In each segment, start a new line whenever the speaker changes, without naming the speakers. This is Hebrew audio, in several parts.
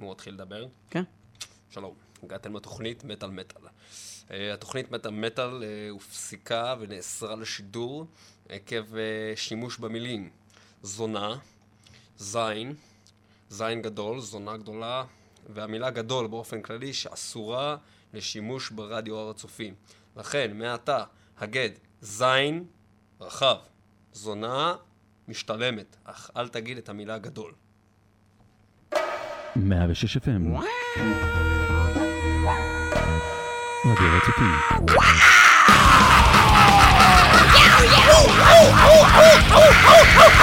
הוא מתחיל לדבר.
כן.
שלום, הגעתם לתוכנית מטאל מטאל. Uh, התוכנית מטאל מטאל uh, הופסקה ונאסרה לשידור עקב uh, שימוש במילים זונה, זין, זין גדול, זונה גדולה, והמילה גדול באופן כללי שאסורה לשימוש ברדיו הר הצופים. לכן, מעתה, הגד זין רחב, זונה משתלמת, אך אל תגיד את המילה גדול.
106 FM. רדיו רצופים.
Control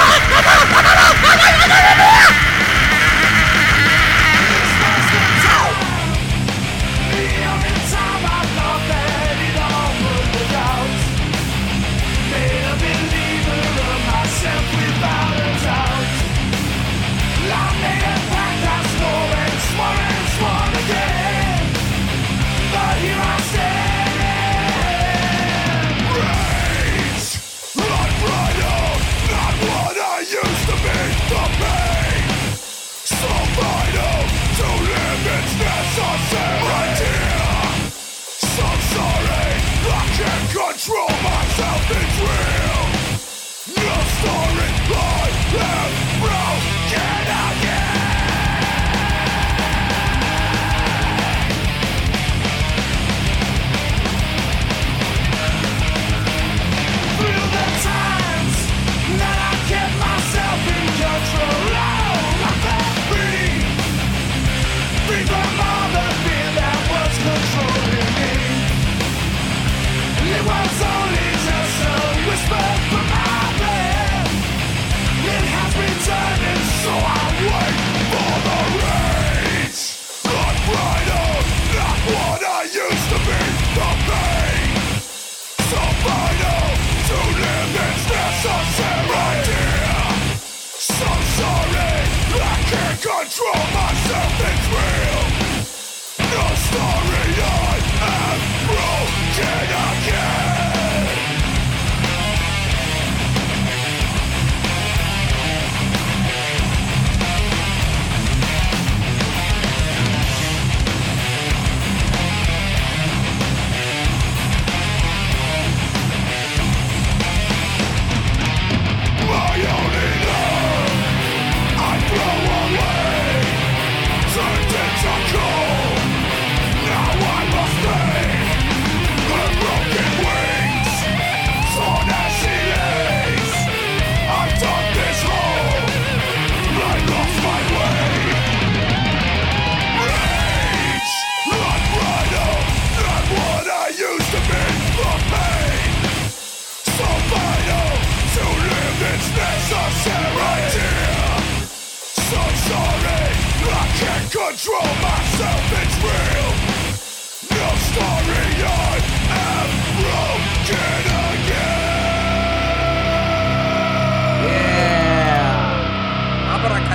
falls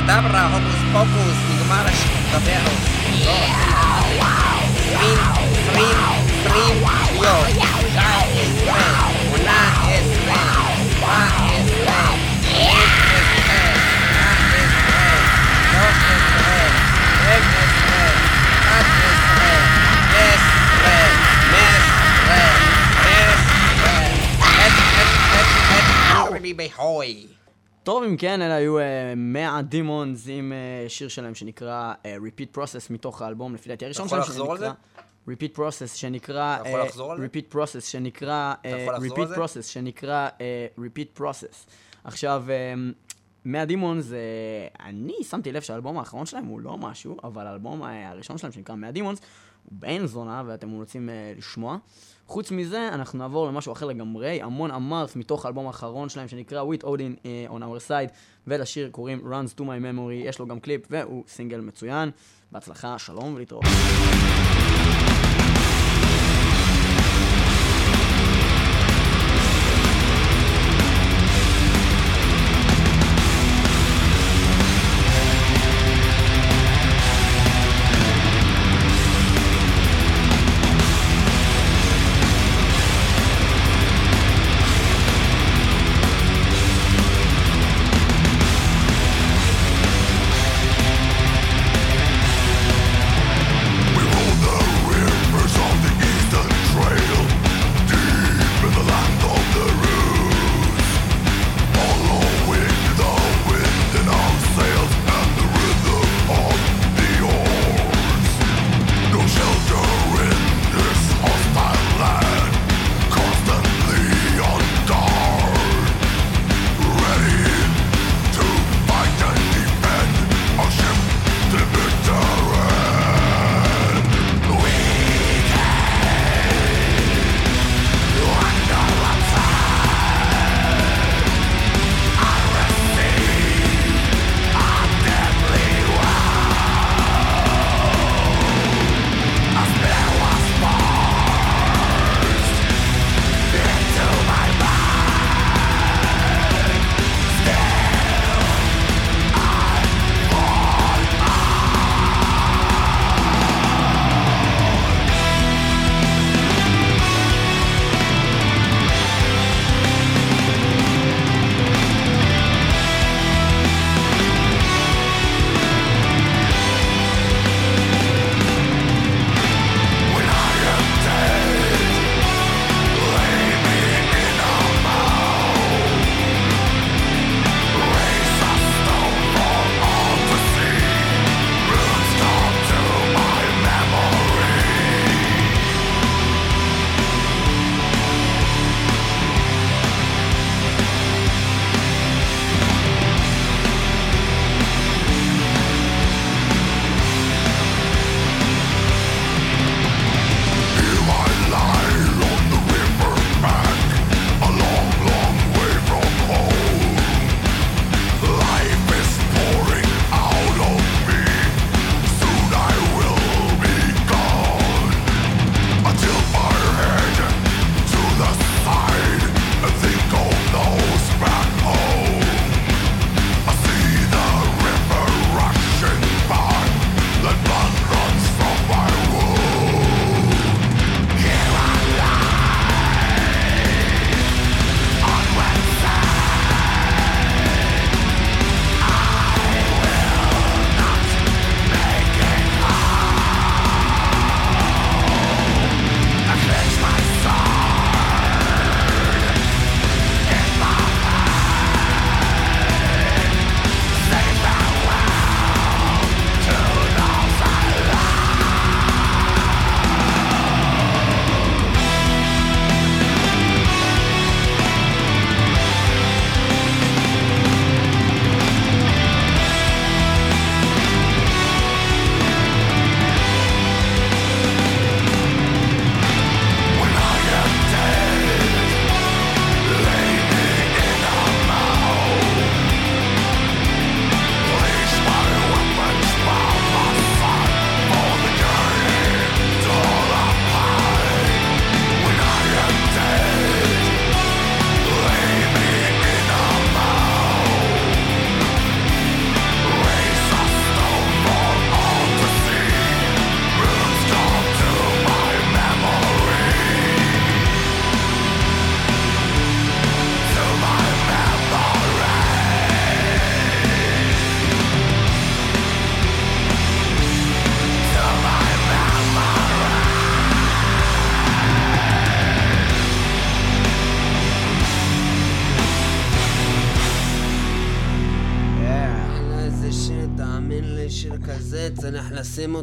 Abracadabra, Hocus Pocus, Migmaras, Taberros, Frim, Frim, Frim, Yo.
טוב, אם כן, אלה היו 100 דימונס עם אה, שיר שלהם שנקרא אה, Repeat Process מתוך האלבום, לפי דעתי הראשון
אתה
שלהם,
יכול לחזור על
שנקרא... Repeat Process שנקרא...
אתה יכול
אה,
לחזור על זה?
Repeat Process שנקרא...
אתה
אה,
יכול לחזור על
Repeat
זה?
Process שנקרא אה, Repeat Process. עכשיו, אה, 100 דימונס, אני שמתי לב שהאלבום האחרון שלהם הוא לא משהו, אבל האלבום אה, הראשון שלהם שנקרא 100 דימונס, הוא באין זונה ואתם רוצים אה, לשמוע. חוץ מזה, אנחנו נעבור למשהו אחר לגמרי, המון אמרס מתוך האלבום האחרון שלהם שנקרא With Odin uh, on our side, ולשיר קוראים Runs to my memory, יש לו גם קליפ והוא סינגל מצוין. בהצלחה, שלום ולהתראות.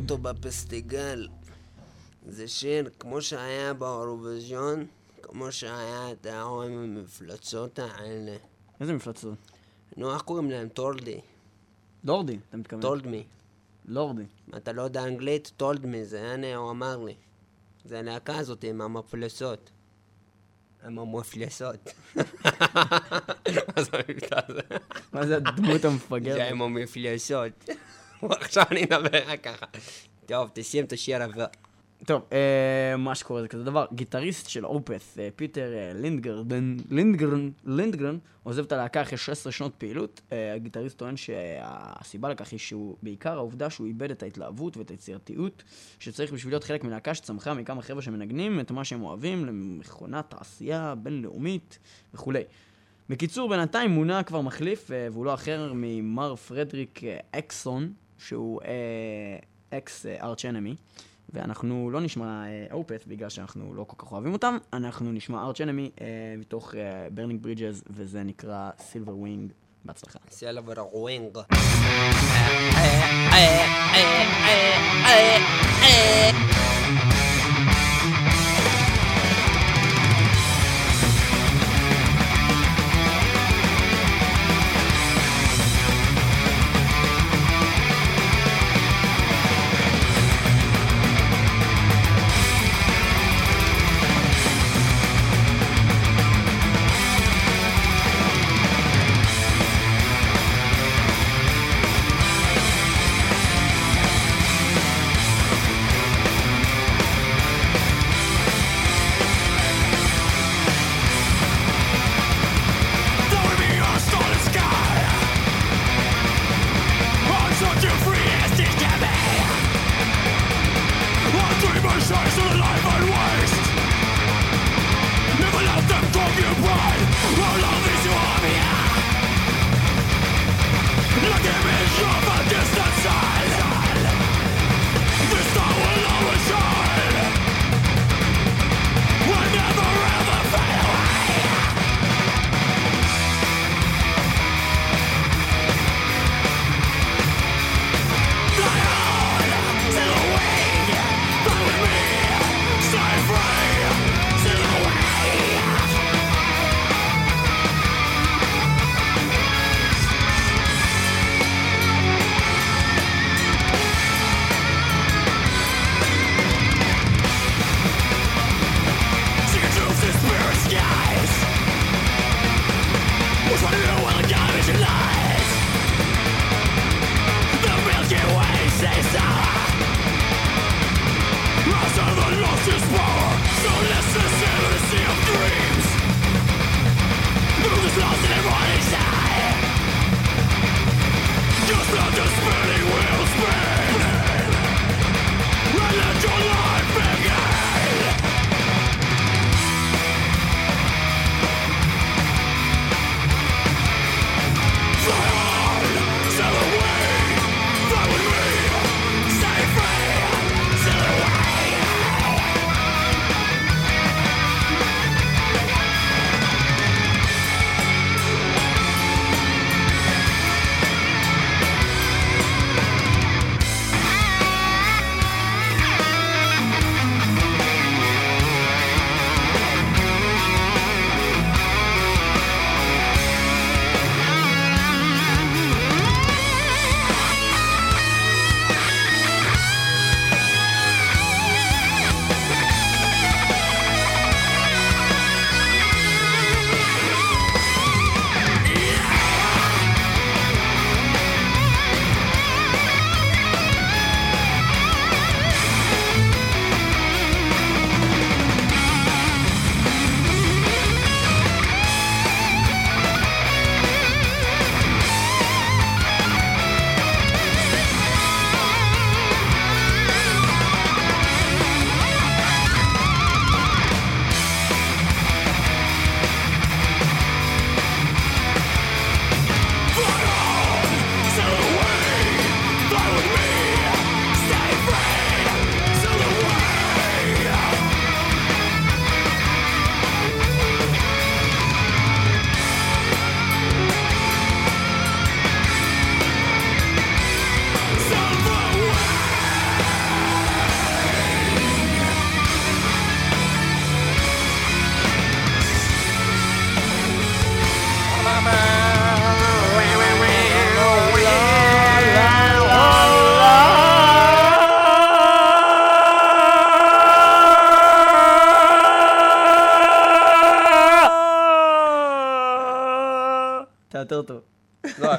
אותו בפסטיגל. זה שיר כמו שהיה באירוויזיון, כמו שהיה את ההוא עם המפלצות האלה.
איזה מפלצות?
נו, איך קוראים להם? טולדי.
לורדי, אתה מתכוון.
Told me.
לורדי.
אתה לא יודע אנגלית? Told me זה, הנה הוא אמר לי. זה הלהקה הזאת עם המפלצות. עם המפלצות.
מה זה
הדמות המפגרת?
זה עם המפלסות. עכשיו אני אדבר רק ככה. טוב, תשים את השיר הבא.
טוב, אה, מה שקורה זה כזה דבר, גיטריסט של Opeth, אה, פיטר אה, לינדגרן, לינדגרן, לינדגרן, עוזב את הלהקה אחרי 16 שנות פעילות. הגיטריסט טוען שהסיבה לכך היא שהוא, בעיקר העובדה שהוא איבד את ההתלהבות ואת היצירתיות שצריך בשביל להיות חלק מלהקה שצמחה מכמה חבר'ה שמנגנים את מה שהם אוהבים למכונת תעשייה בינלאומית וכולי. בקיצור, בינתיים מונה כבר מחליף, והוא לא אחר ממר פרדריק אקסון, שהוא אה, אקס Arch Enemy. ואנחנו לא נשמע Opeth בגלל שאנחנו לא כל כך אוהבים אותם, אנחנו נשמע Arch Enemy מתוך Burning Bridges, וזה נקרא Silverwing. בהצלחה.
Silverwing.
Throwing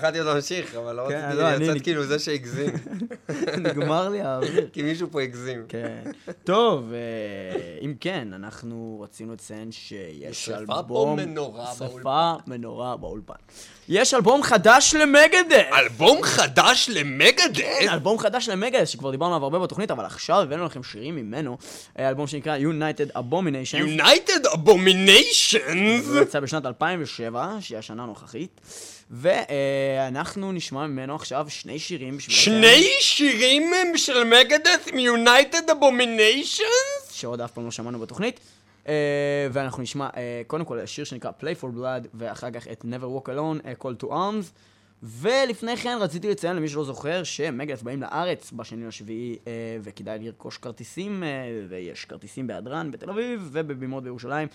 יכלתי עוד להמשיך, אבל לא
כן,
רציתי
לא, אני-
לצאת כאילו זה שהגזים.
נגמר לי האוויר.
כי מישהו פה הגזים.
כן. טוב, אה, אם כן, אנחנו רצינו לציין שיש
שרפה פה
אלבום...
מנורה
שרפה מנורה באולפן. יש אלבום חדש למגדס!
אלבום חדש למגדס?
כן, אלבום חדש למגדס, שכבר דיברנו עליו הרבה בתוכנית, אבל עכשיו הבאנו לכם שירים ממנו. אה, אלבום שנקרא United Abomination.
United Abominations?
הוא יצא בשנת 2007, שהיא השנה הנוכחית. ואנחנו נשמע ממנו עכשיו שני שירים.
שני שירים של מגדס United Abominations?
שעוד אף פעם לא שמענו בתוכנית. Uh, ואנחנו נשמע uh, קודם כל שיר שנקרא Play for Blood, ואחר כך את Never Walk Alone, uh, Call to Arms. ולפני כן רציתי לציין למי שלא זוכר שמגלס באים לארץ בשני לשביעי uh, וכדאי לרכוש כרטיסים, uh, ויש כרטיסים בהדרן בתל אביב ובבימות בירושלים.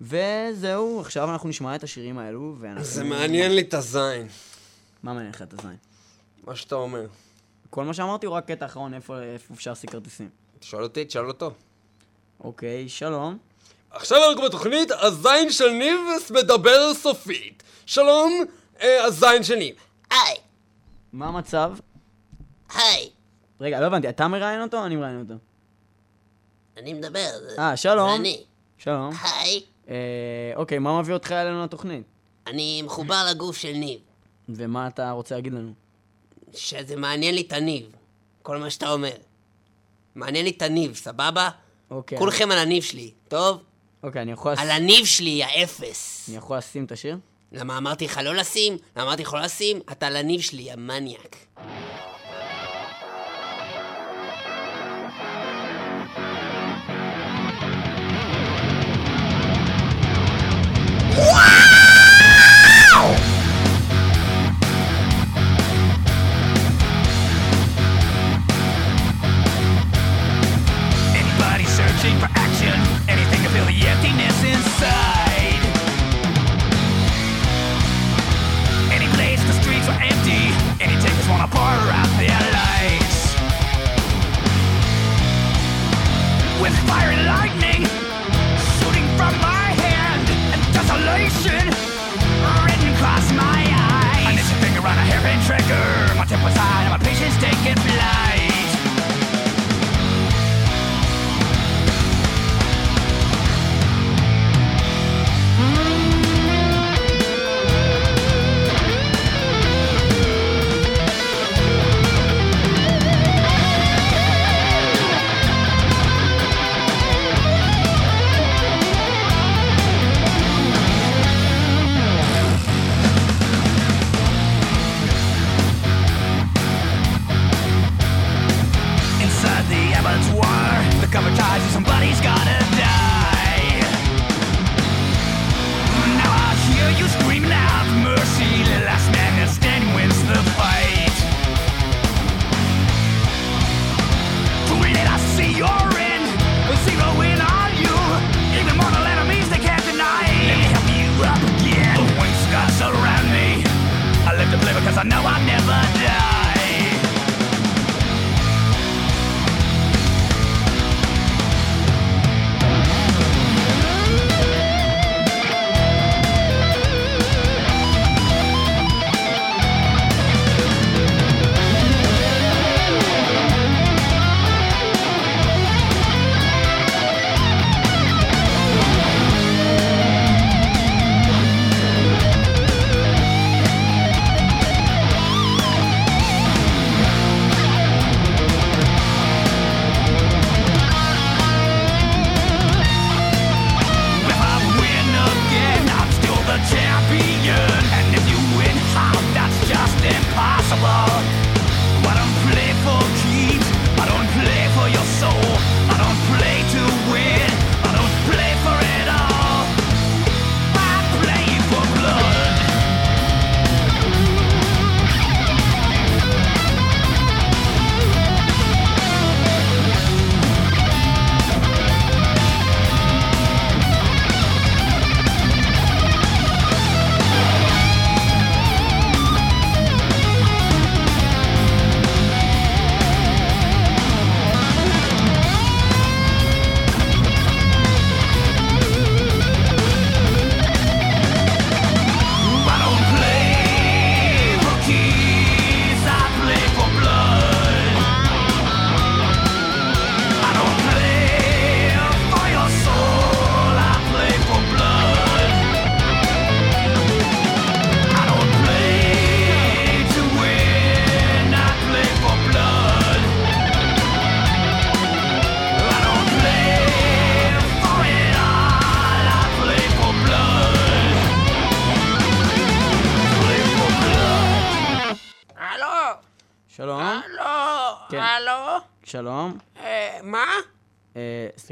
וזהו, עכשיו אנחנו נשמע את השירים האלו, ואנחנו...
זה מעניין לי את הזין,
מה מעניין לך את הזין?
מה שאתה אומר.
כל מה שאמרתי הוא רק קטע אחרון, איפה, איפה אפשר להשיג כרטיסים.
תשאל אותי, תשאל אותו.
אוקיי, שלום.
עכשיו אנחנו בתוכנית הזין של ניבס מדבר סופית. שלום, אה, הזין של ניב.
היי,
מה המצב?
היי,
רגע, לא הבנתי, אתה מראיין אותו או אני מראיין אותו?
אני מדבר.
אה, שלום.
זה אני.
שלום.
היי,
אה, אוקיי, מה מביא אותך אלינו לתוכנית?
אני מחובר לגוף של ניב.
ומה אתה רוצה להגיד לנו?
שזה מעניין לי את הניב. כל מה שאתה אומר. מעניין לי את הניב, סבבה?
אוקיי.
כולכם על הניב שלי, טוב?
אוקיי, אני יכול.
על הניב שלי, האפס.
אני יכול לשים את השיר?
למה אמרתי לך לא לשים? למה אמרתי לך לא לשים? אתה על הניב שלי, המניאק.
Anybody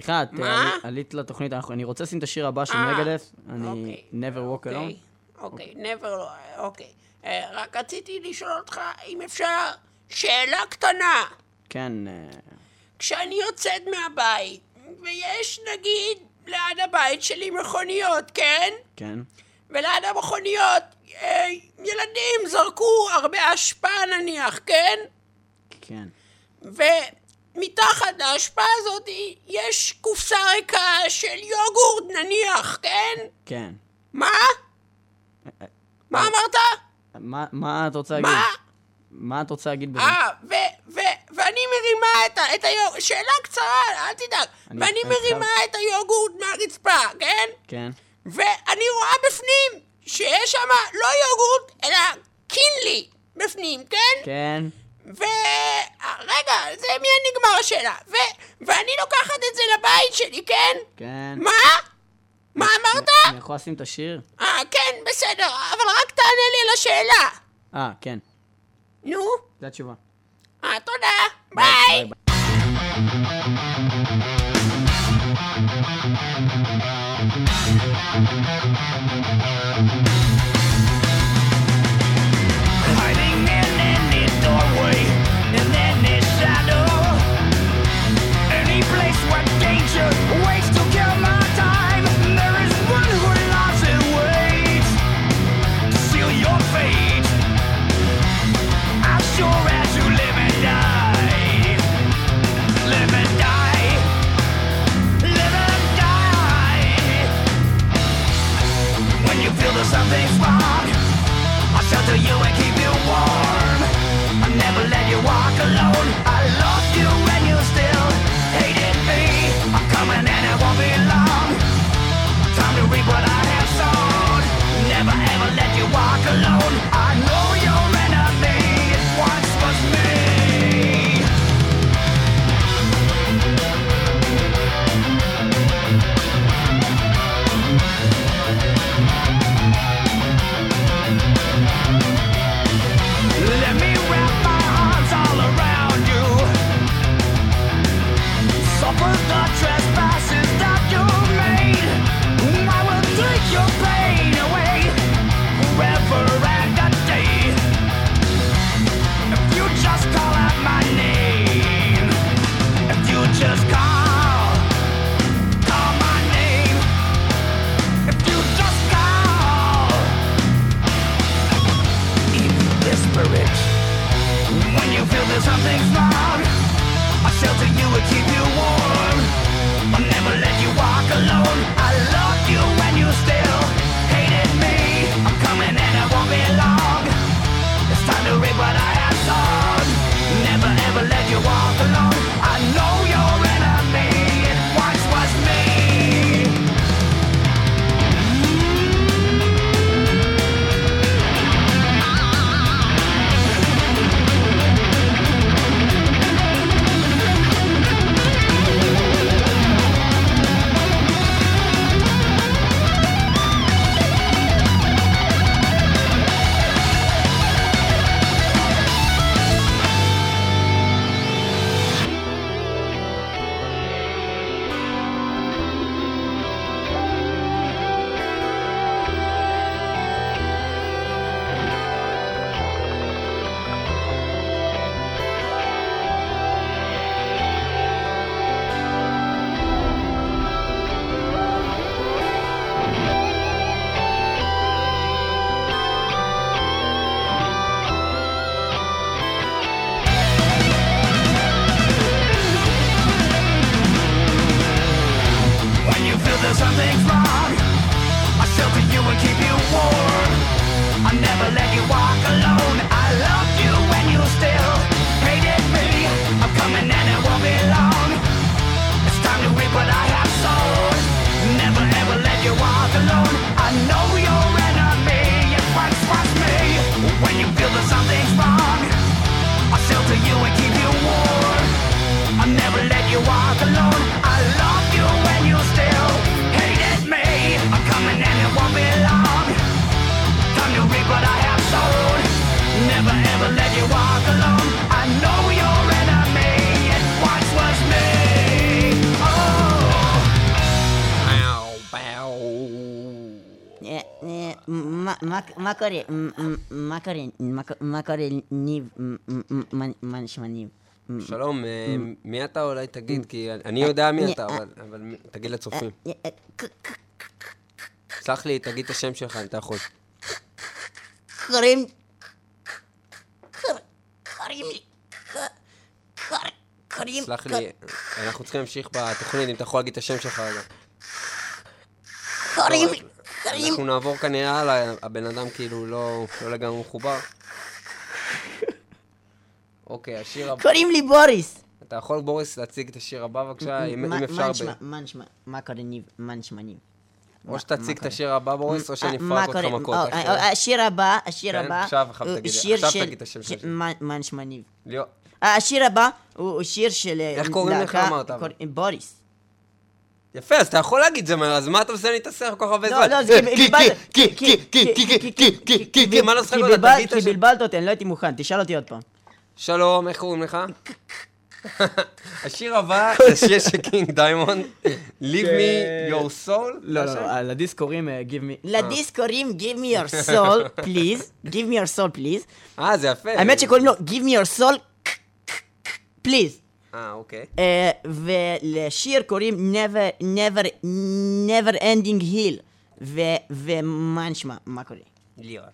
סליחה, את אה, עלית לתוכנית, אני רוצה לשים את השיר הבא של
אה,
מגדס, אני
אוקיי.
never walk אוקיי. alone.
אוקיי, never, אוקיי. אה, רק רציתי לשאול אותך אם אפשר שאלה קטנה.
כן.
כשאני יוצאת מהבית, ויש נגיד ליד הבית שלי מכוניות, כן?
כן.
וליד המכוניות ילדים זרקו הרבה אשפה נניח, כן?
כן.
מתחת להשפעה הזאת יש קופסה ריקה של יוגורט נניח, כן?
כן.
מה? מה אה, אמרת?
מה, מה את רוצה להגיד?
מה?
מה את רוצה להגיד אה, בזה?
אה, ו... ו... ואני מרימה את, ה, את היוגורט, שאלה קצרה, אל תדאג. ואני מרימה את היוגורט מהרצפה, כן?
כן.
ואני רואה בפנים שיש שם לא יוגורט, אלא קינלי בפנים, כן?
כן.
ו... רגע, זה מי נגמר השאלה. ו... ואני לוקחת את זה לבית שלי, כן?
כן.
מה? מה אמרת?
אני יכול לשים את השיר?
אה, כן, בסדר, אבל רק תענה לי על השאלה.
אה, כן.
נו?
זו התשובה.
אה, תודה. ביי.
ביי. ביי. ביי.
מה- קורה? מה קורה? מה קורה, ניב? מה נשמע ניב?
שלום, אה, מי אתה אולי תגיד? כי אני יודע מי אתה,
אה,
אבל- תגיד לצופים.
אה,
סלח לי, תגיד את השם שלך, אם אתה יכול.
קוראים... קור- קוראים לי... קוראים...
סלח לי, אנחנו צריכים להמשיך בתוכנית, אם אתה יכול להגיד את השם שלך.
קוראים לי... קוראים...
אנחנו נעבור כנראה הלאה, הבן אדם כאילו לא לא לגמרי מחובר. אוקיי, השיר הבא.
קוראים לי בוריס.
אתה יכול, בוריס, להציג את השיר הבא בבקשה, אם אפשר,
מה נשמע? מה קורה ניב? מה נשמע ניב?
או שתציג את? השיר הבא, בוריס, או
אה,
שאני אפרק אותך? מכות.
אה, אה, השיר הבא, השיר
כן,
הבא,
עכשיו תגיד, את השם של.
מה- נשמע ניב? השיר הבא הוא שיר של...
איך קוראים לך, אמרת,
בוריס.
יפה, אז אתה יכול להגיד זה אז מה אתה עושה לי את הסרט כל כך הרבה
לא,
זמן?
לא, זה
כי-. כי- כי- כי- כי- כי- כי- כי- כי- כי- כי- מה לא שחק
כי
אותה?
כי. בלבלת אותי, אני לא הייתי מוכן, תשאל אותי עוד פעם.
שלום, איך קוראים לך? השיר הבא זה שיר של קינג דיימונד, Leave me your soul.
לא, לא? לא, לדיסק קוראים אה, Give me...
לדיסק קוראים Give me your soul, please. Give me your soul, please.
אה, זה יפה.
האמת שקוראים לו Give me your soul, please.
אה, אוקיי.
אה, ולשיר קוראים never, never, never ending hill. ומה נשמע? מה קורה?
ליאור.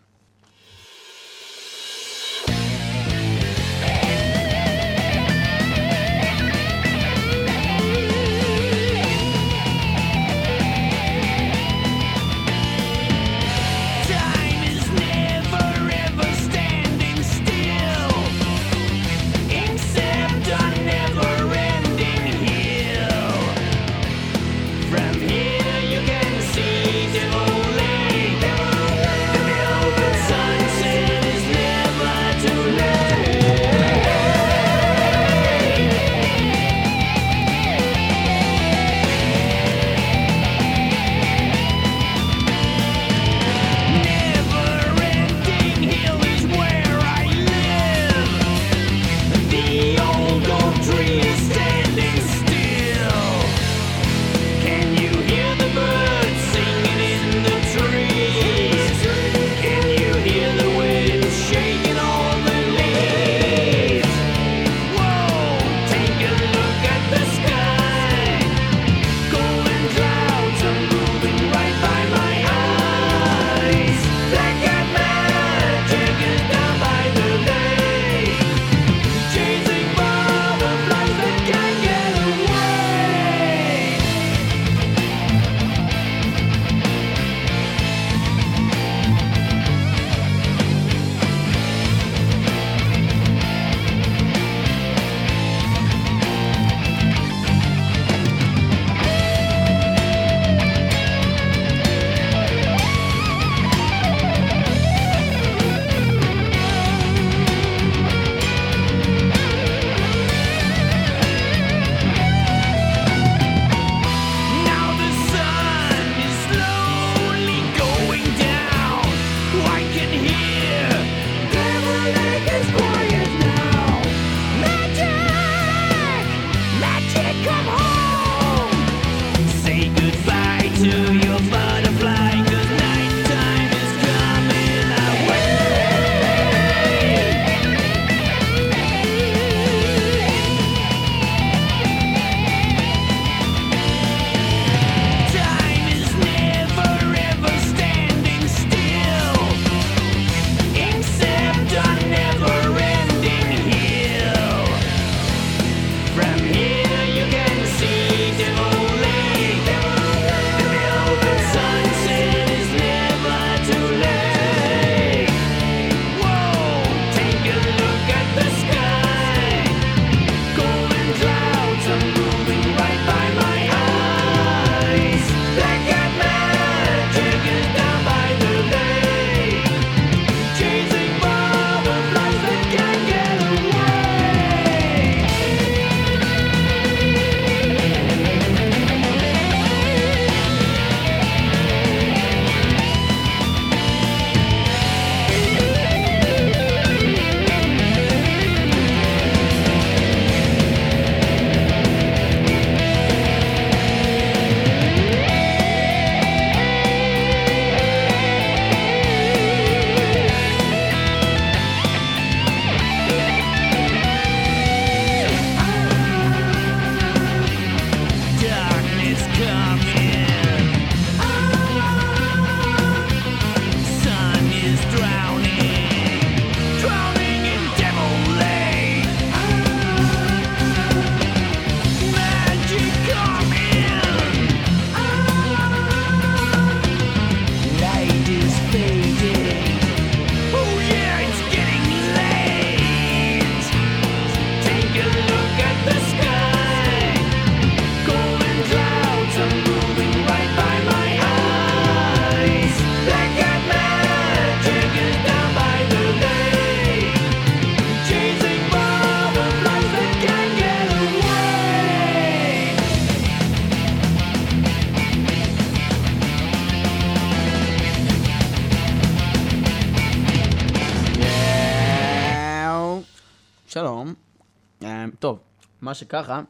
מה שככה,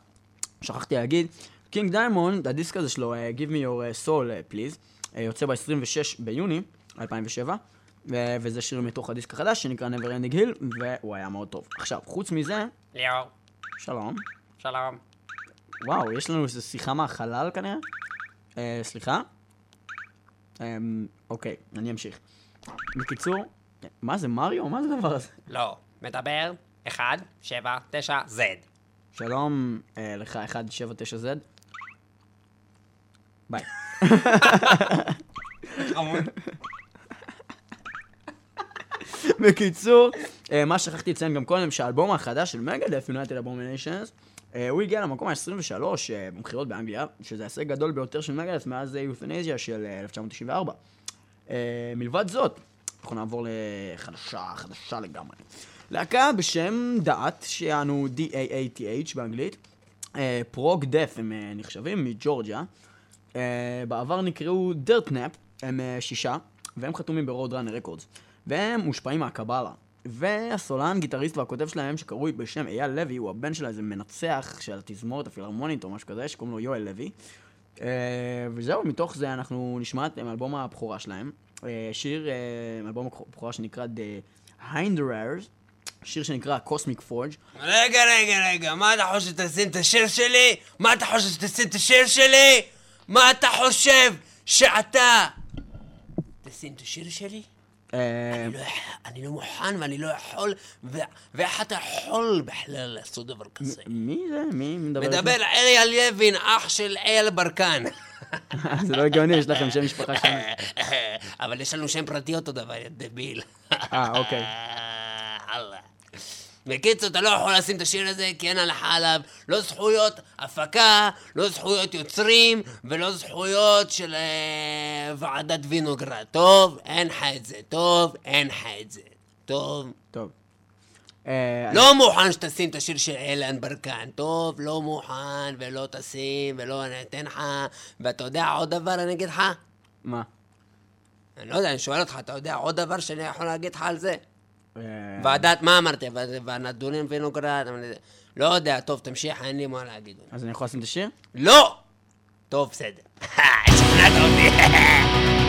שכחתי להגיד, קינג דיימונד, הדיסק הזה שלו, אה, Give me your uh, soul uh, please, אה, יוצא ב-26 ביוני 2007, ו- וזה שיר מתוך הדיסק החדש שנקרא Never Ending Hill, והוא היה מאוד טוב. עכשיו, חוץ מזה,
ליאור,
שלום.
שלום.
וואו, יש לנו איזו שיחה מהחלל כנראה? אה, סליחה? אה, אוקיי, אני אמשיך. בקיצור, מה זה מריו? מה זה הדבר הזה?
לא, מדבר, 1, 7, 9, Z.
שלום אה, לך 179Z. ביי. בקיצור, אה, מה שכחתי לציין גם קודם, שהאלבום החדש של מגדף, United Abominations, אה, הוא הגיע למקום ה-23 במכירות באנגליה, שזה ההישג גדול ביותר של מגדף מאז יות'נזיה של אה, 1994. אה, מלבד זאת, אנחנו נעבור לחדשה, חדשה לגמרי. להקה בשם Daath, שיענו D-A-A-T-H באנגלית, אה, prog death הם אה, נחשבים, מג'ורג'יה. אה, בעבר נקראו Dirtnap, הם שישה, והם חתומים ב Roadrunner Records. והם מושפעים מהקבלה. והסולן, גיטריסט והכותב שלהם, שקרוי בשם אייל לוי, הוא הבן של איזה מנצח של התזמורת הפילהרמונית או משהו כזה, שקוראים לו יואל לוי. וזהו, מתוך זה אנחנו נשמע את מאלבום הבכורה שלהם. שיר, מאלבום הבכורה שנקרא The Hinderers, שיר שנקרא Cosmic Forge.
רגע, רגע, רגע, מה אתה חושב שתשים את השיר שלי? מה אתה חושב שתשים את השיר שלי? מה אתה חושב שאתה... תשים את השיר שלי?
אה,
אני לא אני לא מוכן ואני לא יכול, ואיך אתה יכול בכלל לעשות דבר כזה?
מי זה? מי מדבר?
מדבר אריאל לוין, אח של אייל ברקן.
זה לא הגיוני, יש לכם שם משפחה שם.
אבל יש לנו שם פרטי אותו דבר, דביל.
אה, אוקיי.
אללה. בקיצור, אתה לא יכול לשים את השיר הזה כי אין הלכה עליו לא זכויות הפקה, לא זכויות יוצרים ולא זכויות של אה, ועדת וינוגרד. טוב, אין לך את זה. טוב, אין לך את זה. טוב.
טוב. אה,
לא מוכן שתשים את השיר של אילן ברקן. טוב, לא מוכן ולא תשים ולא אני אתן לך. ואתה יודע עוד דבר אני אגיד לך?
מה?
אני לא יודע, אני שואל אותך, אתה יודע עוד דבר שאני יכול להגיד לך על זה?
אה,
ועדת, מה אמרתי? והנדונים וינוגרד, אבל- לא יודע, טוב, תמשיך, אין לי מה להגיד.
אז אני יכול לשים את השיר?
לא! טוב, בסדר. שכנעת אותי.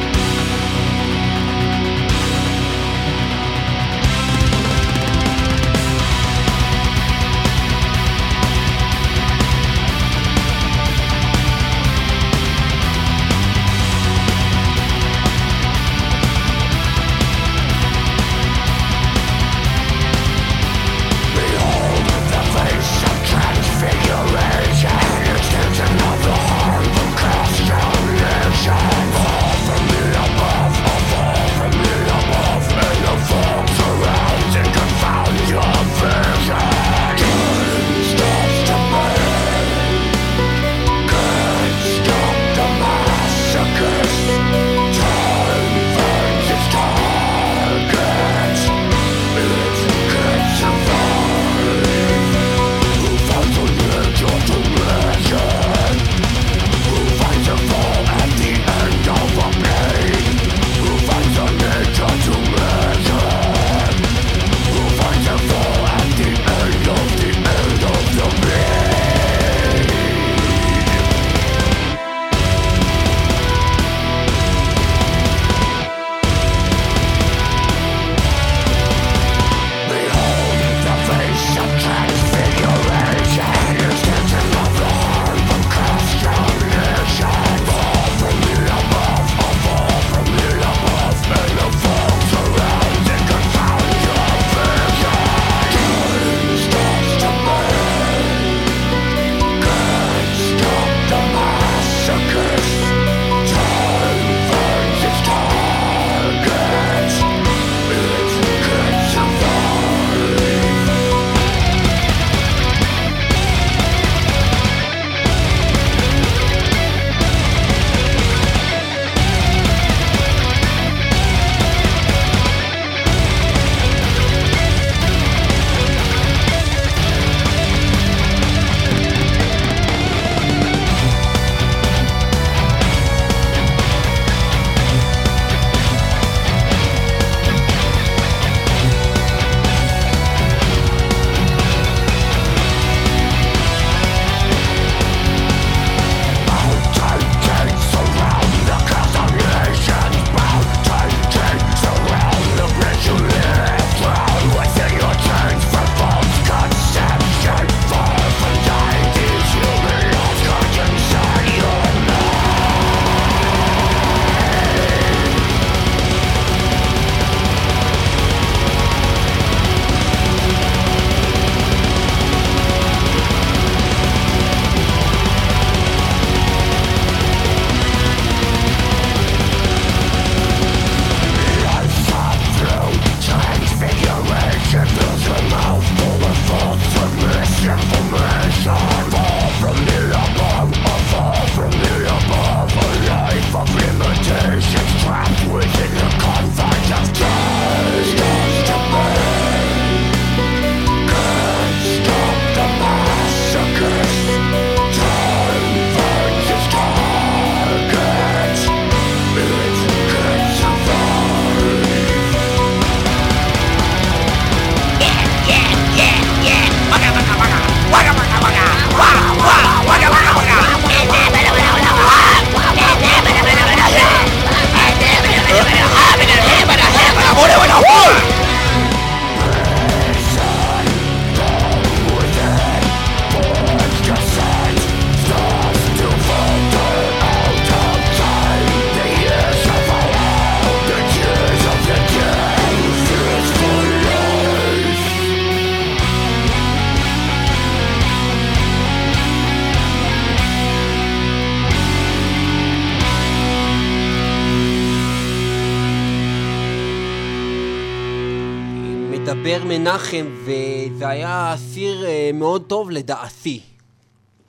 מנחם, וזה היה סיר אה, מאוד טוב לדעתי.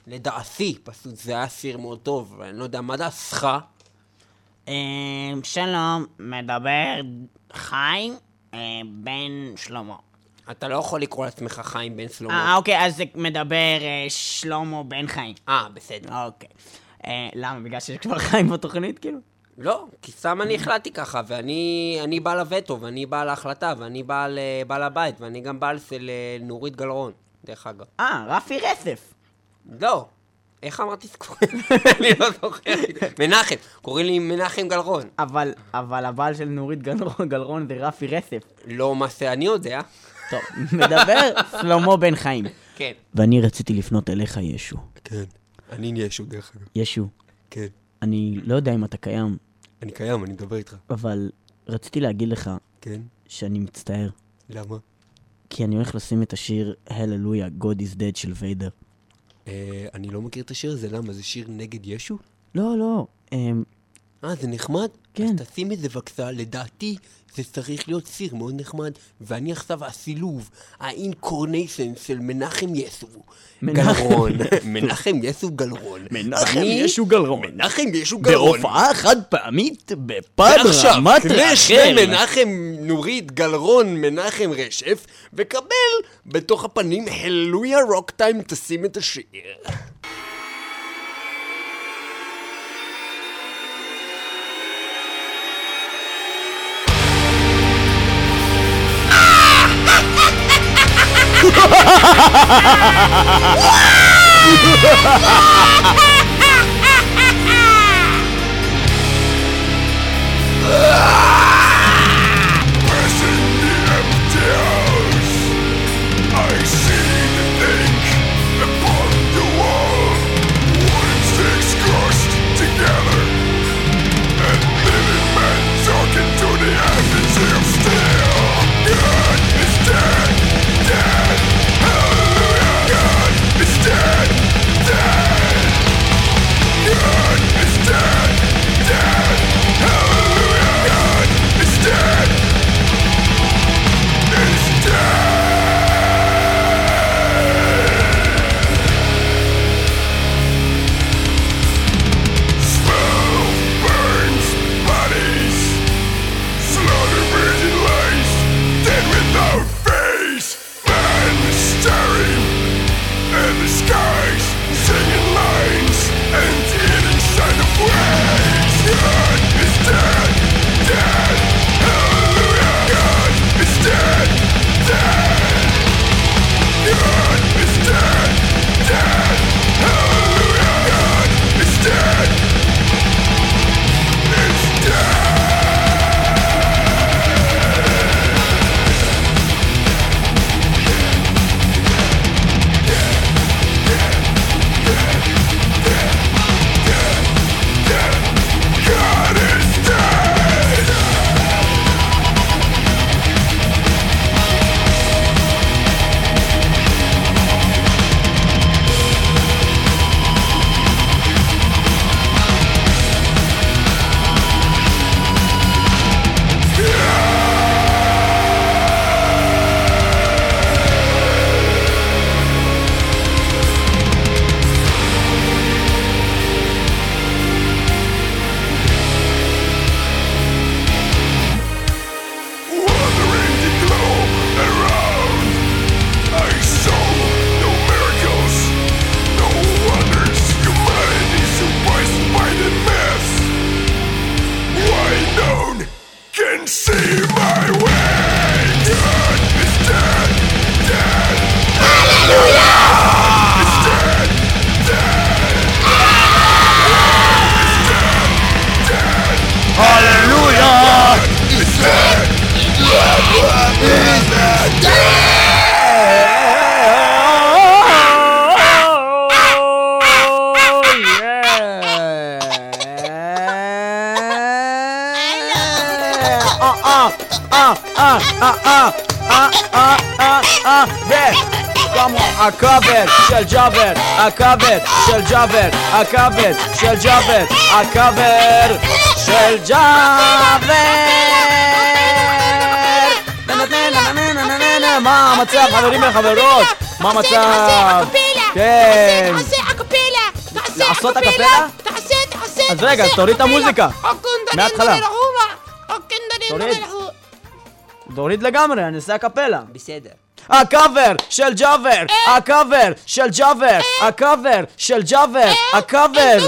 לדעתי, פשוט זה היה סיר מאוד טוב, אני לא יודע מה דעתך.
אה, שלום, מדבר חיים אה, בן שלמה.
אתה לא יכול לקרוא לעצמך חיים בן
אה,
סלומו.
אוקיי, אז זה מדבר אה, שלמה בן חיים.
אה, בסדר.
אוקיי. אה, למה? בגלל שיש כבר חיים בתוכנית, כאילו?
לא, כי סתם אני החלטתי ככה, ואני אני בעל הווטו, ואני בעל ההחלטה, ואני בעל, אה, בעל הבית, ואני גם בעל של אה, נורית גלרון, דרך אגב.
אה, רפי רצף.
לא. איך אמרתי שקוראים? אני לא זוכר. מנחם, קוראים לי מנחם גלרון.
אבל, אבל הבעל של נורית גלרון, גלרון זה רפי רצף.
לא מה שאני יודע.
טוב, מדבר שלמה בן חיים.
כן.
ואני רציתי לפנות אליך, ישו.
כן. אני ישו, דרך אגב.
ישו,
כן.
אני לא יודע אם אתה קיים,
אני קיים, אני מדבר איתך.
אבל רציתי להגיד לך
כן?
שאני מצטער.
למה?
כי אני הולך לשים את השיר הללויה, God is Dead של ויידר.
אה, אני לא מכיר את השיר הזה, למה? זה שיר נגד ישו?
לא, לא, אמ,
אה, זה נחמד?
כן.
אז תשים את זה בבקשה, לדעתי זה צריך להיות סיר מאוד נחמד, ואני עכשיו הסילוב, האינקורניישן של מנחם יסו. גלרון. מנחם יסו גלרון.
מנחם ישו גלרון.
מנחם ישו גלרון.
בהופעה חד פעמית
ועכשיו,
רמת רחל.
מנחם נורית גלרון מנחם רשף, וקבל בתוך הפנים הללויה רוק טיים תשים את השיר.
으아! Dead, dead, dead is dead.
הכבד של ג'אבר, הכבד של ג'אבר, הכבד של ג'אבר, הכבד של ג'אבר. מה המצב, חברים וחברות? מה המצב? כן. לעשות
תעשה,
אז רגע, תוריד את. המוזיקה. מההתחלה. תוריד. תוריד לגמרי, אני אעשה אקפלה.
בסדר.
הקאבר של ג'אבר! הקאבר של ג'אבר! הקאבר של ג'אבר! הקאבר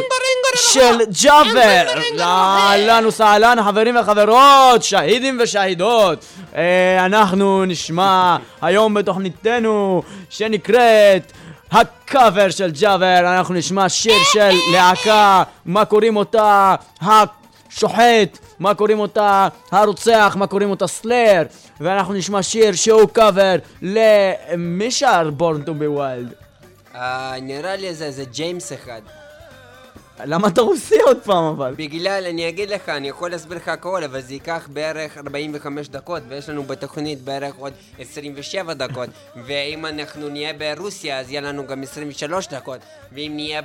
של ג'אבר! אהלן וסהלן חברים וחברות, שהידים ושהידות! אה, אנחנו נשמע היום בתוכניתנו שנקראת הקאבר של ג'אבר, אנחנו נשמע שיר של להקה, מה קוראים אותה? השוחט, מה קוראים אותה? הרוצח, מה קוראים אותה? Slayer, ואנחנו נשמע שיר שהוא קאבר למי שר Born to Be Wild?
אה, נראה לי זה ג'יימס אחד.
למה אתה רוסי עוד פעם אבל?
בגלל, אני אגיד לך, אני יכול להסביר לך הכל, אבל זה ייקח בערך 45 דקות, ויש לנו בתוכנית בערך עוד 27 דקות, ואם אנחנו נהיה ברוסיה, אז יהיה לנו גם 23 דקות, ואם נהיה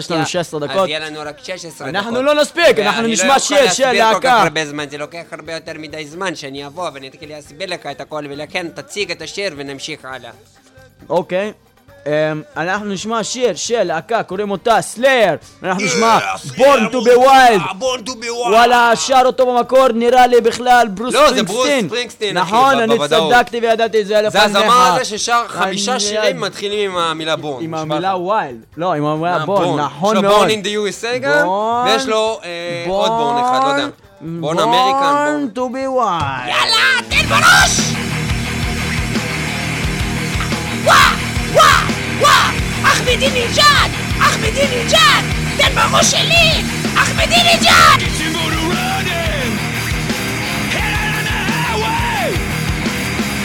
16
אז. יהיה לנו רק 16 דקות.
אנחנו לא נספיק, אנחנו
ואני
נשמע
לא
שיר
יכול
של
להסביר כל כך
להקה.
הרבה זמן, זה לוקח הרבה יותר מדי זמן שאני אבוא ואני אתחיל להסביר לך את הכל, ולכן תציג את השיר ונמשיך הלאה.
אוקיי. אמ, אנחנו נשמע שיר של להקה, קוראים אותה Slayer, אנחנו נשמע
Born to Be Wild!
וואלה, שר אותו במקור, נראה לי בכלל ברוס
לא, זה ברוס אחי,
נכון, אני. צדקתי וידעתי את זה
זה
לפניך.
הזמר הזה ששר חמישה שירים מתחילים עם המילה born.
עם המילה. wild. לא, עם המילה born, נכון
יש לו
מאוד.
Born in the USA גם, ויש לו אה, עוד born אחד, לא יודע. Born
American,
born.
To be wild.
יאללה, תן בראש! וואה! וואה! וואה! אחמדינג'אד! אחמדינג'אד! תן בראש שלי! אחמדינג'אד!
Get your motor running. Head out on the highway.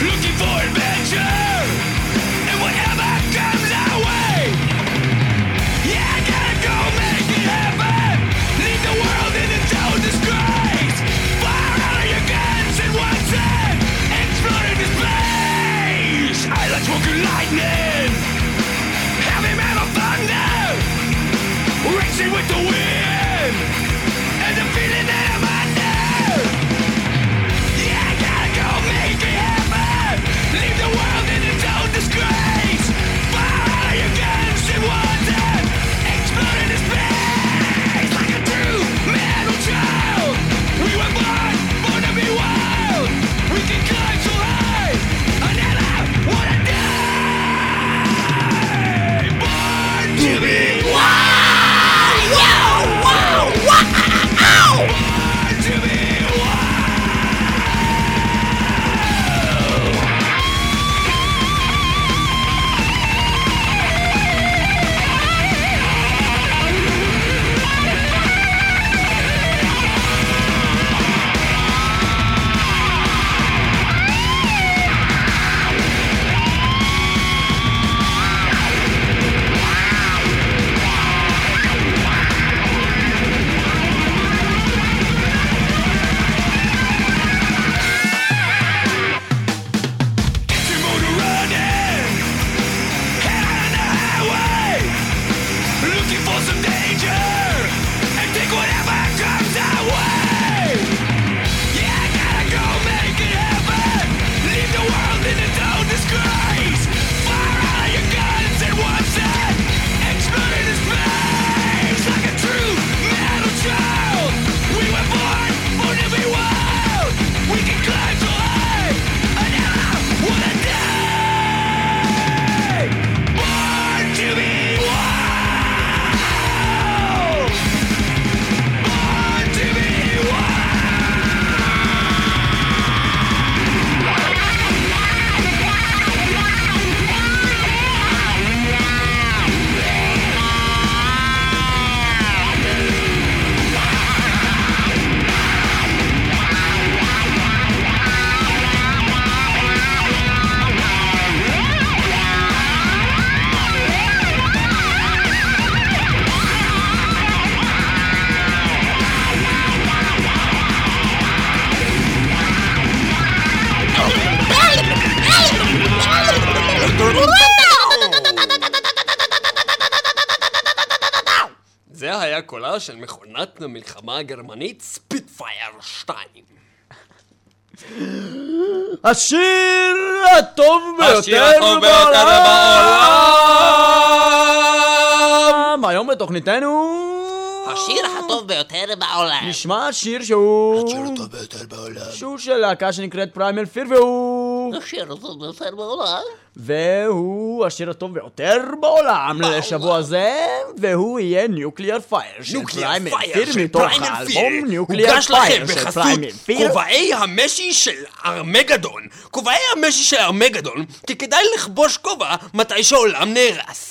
Looking for adventure. And whatever comes our way. Yeah, I gotta go make it happen. Leave the world in its own disgrace. Fire out of your guns and what's it? Explode into space. I like smoking lightning. Racing with the wind And the feeling that
היה קולה של מכונת המלחמה הגרמנית ספיטפייר 2.
השיר הטוב ביותר בעולם! היום בתוכניתנו...
השיר הטוב ביותר בעולם.
נשמע שיר שהוא...
השיר הטוב ביותר בעולם.
שהוא של להקה שנקראת Primal Fear והוא...
השיר הטוב ביותר בעולם.
והוא השיר הטוב ביותר בעולם לשבוע זה, והוא יהיה Nuclear Fire של Primal
Fear
מתוך האלבום
Nuclear
Fire של Primal Fear.
כובעי המשי של ארמגדון. כובעי המשי של ארמגדון, כי כדאי לכבוש כובע מתי שהעולם נהרס.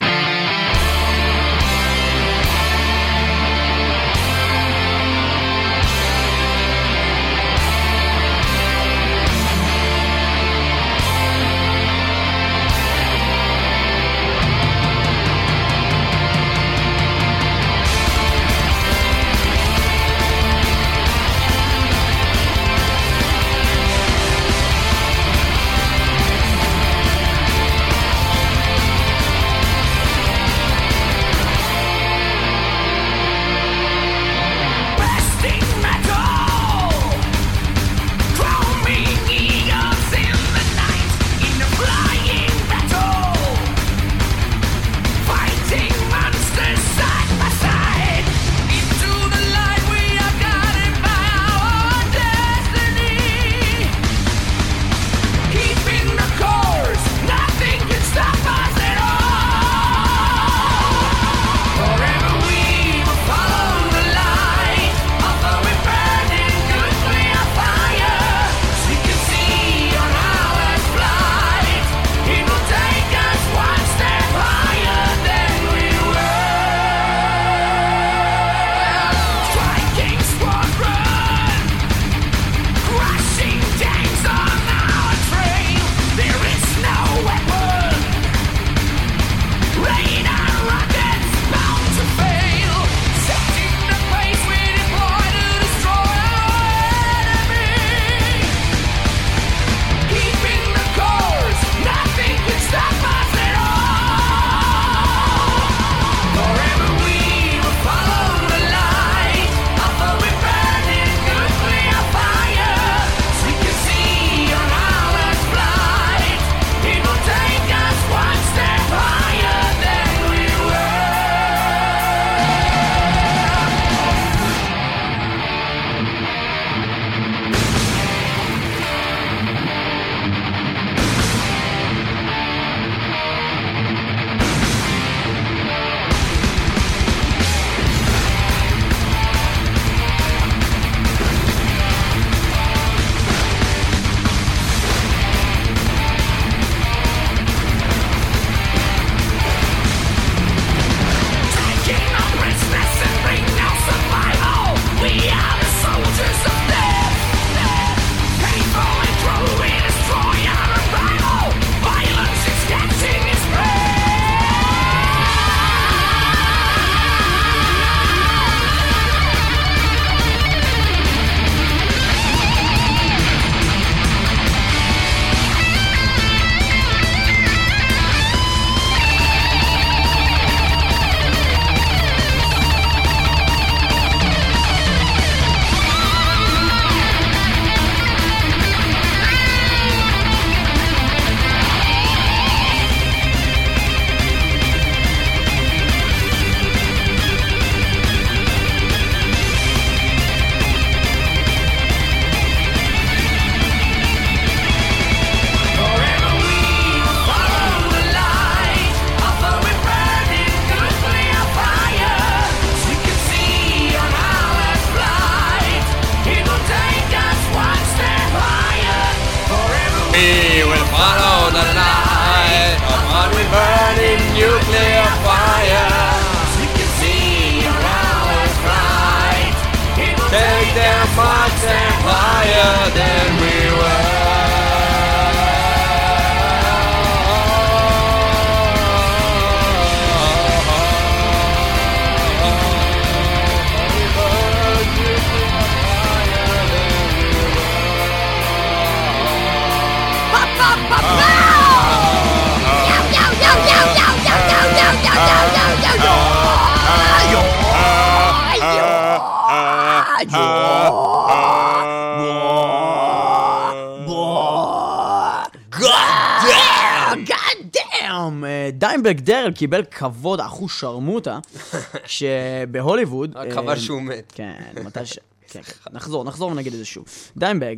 דרל קיבל כבוד אחוז שרמוטה, שבהוליווד...
רק
אה,
חבל שהוא מת.
כן, מתי ש... כן, כן. נחזור, נחזור ונגיד את זה שוב. דיימבג,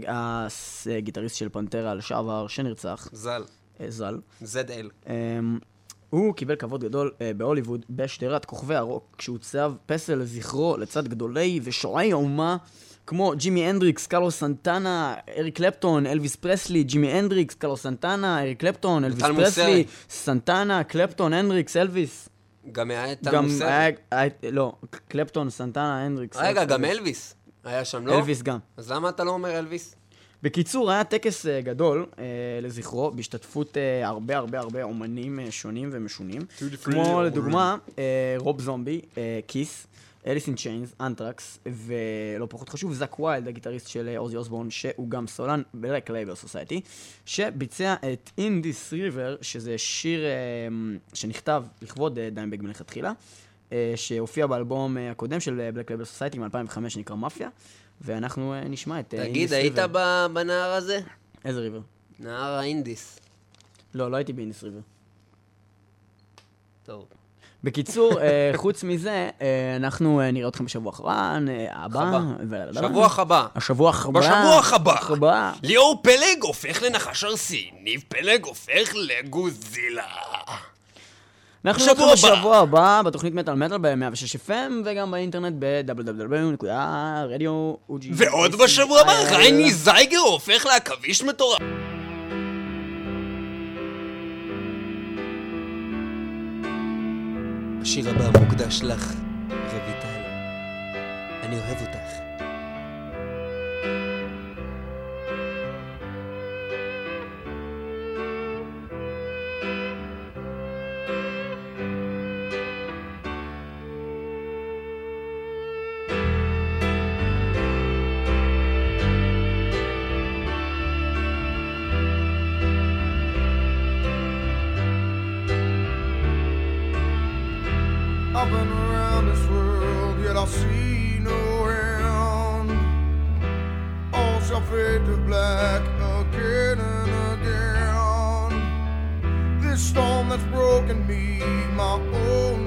הגיטריסט של Pantera לשעבר, שנרצח,
ז"ל.
אה, ז"ל,
ZL.
אמ, הוא קיבל כבוד גדול אה, בהוליווד בשדרת כוכבי הרוק, כשהוצב פסל לזכרו לצד גדולי ושועי האומה כמו ג'ימי הנדריקס, קרלוס סנטנה, אריק קלפטון, אלוויס פרסלי, ג'ימי הנדריקס, קרלוס סנטנה, אריק קלפטון, אלוויס פרסלי. סנטנה, קלפטון, הנדריקס, אלוויס.
גם היה את טל
גם
מוסרי.
לא, קלפטון, סנטנה, הנדריקס.
רגע, גם
אלוויס.
היה שם, לא?
אלוויס גם.
אז למה אתה לא אומר אלוויס?
בקיצור, היה טקס אה, גדול אה, לזכרו, בהשתתפות אה, הרבה הרבה הרבה אומנים שונים ומשונים. כמו לדוגמה, רוב זומבי, Kiss, Alice in Chains, Anthrax, ולא פחות חשוב, זאק ויילד, הגיטריסט של אוזי אוסבורן, שהוא גם סולן ב-Black Label Society, שביצע את This River, שזה שיר אה, שנכתב לכבוד אה, דיימבג מלכתחילה, אה, שהופיע באלבום הקודם של Black Label Society מ-2005 שנקרא מאפיה, ואנחנו נשמע את אה, In
תגיד, היית בנהר הזה?
איזה river?
נהר ה-In This.
לא, לא הייתי ב-In This River.
טוב.
בקיצור, אה, חוץ מזה, אה, אנחנו אה, נראה אתכם בשבוע האחרון, אה, הבא.
שבוע הבא.
השבוע הבא.
בשבוע הבא.
הבא.
ליאור פלג הופך לנחש ארסי, ניב פלג הופך לגוזילה.
אנחנו
הבא.
בשבוע הבא בתוכנית מטאל מטאל ב-106 FM וגם באינטרנט ב-www.radio.
ועוד בשבוע הבא, רייני זייגר הופך לעכביש מטורף. השיר הבא מוקדש לך, רויטל. אני אוהב אותך.
World, yet I see no end. All shall fade to black again and again. This storm that's broken me, my only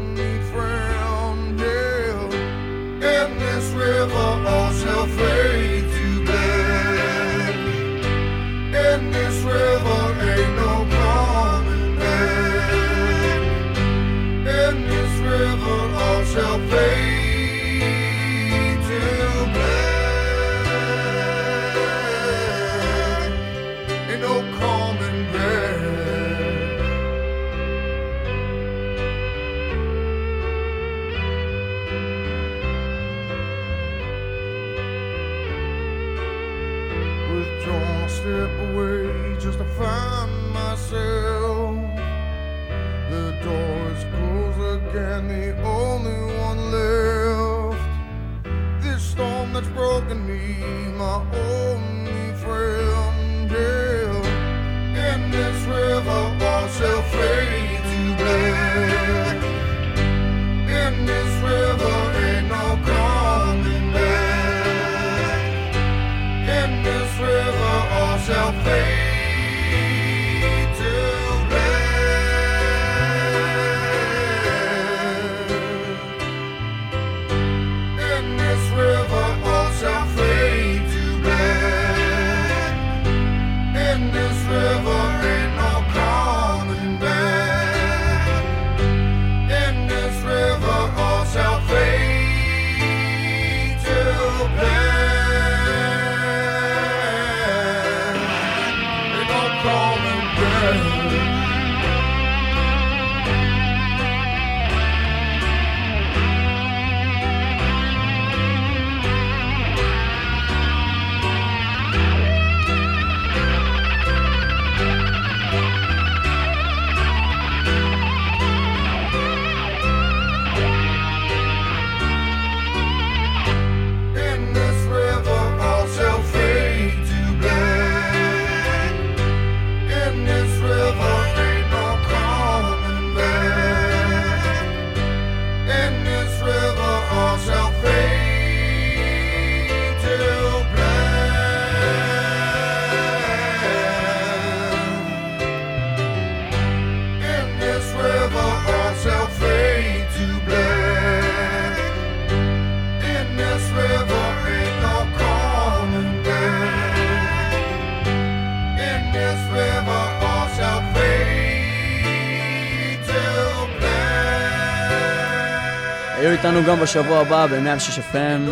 איתנו גם בשבוע הבא ב-106 FM,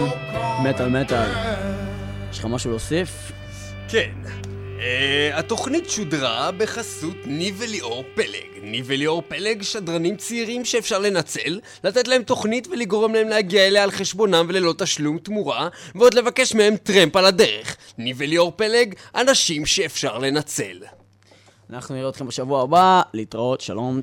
מטאל מטאל. יש לך משהו להוסיף?
כן. Uh, התוכנית שודרה בחסות ניב וליאור פלג. ניב וליאור פלג שדרנים צעירים שאפשר לנצל, לתת להם תוכנית ולגרום להם להגיע אליה על חשבונם וללא תשלום תמורה, ועוד לבקש מהם טרמפ על הדרך. ניב וליאור פלג, אנשים שאפשר לנצל.
אנחנו נראה אתכם בשבוע הבא, להתראות, שלום.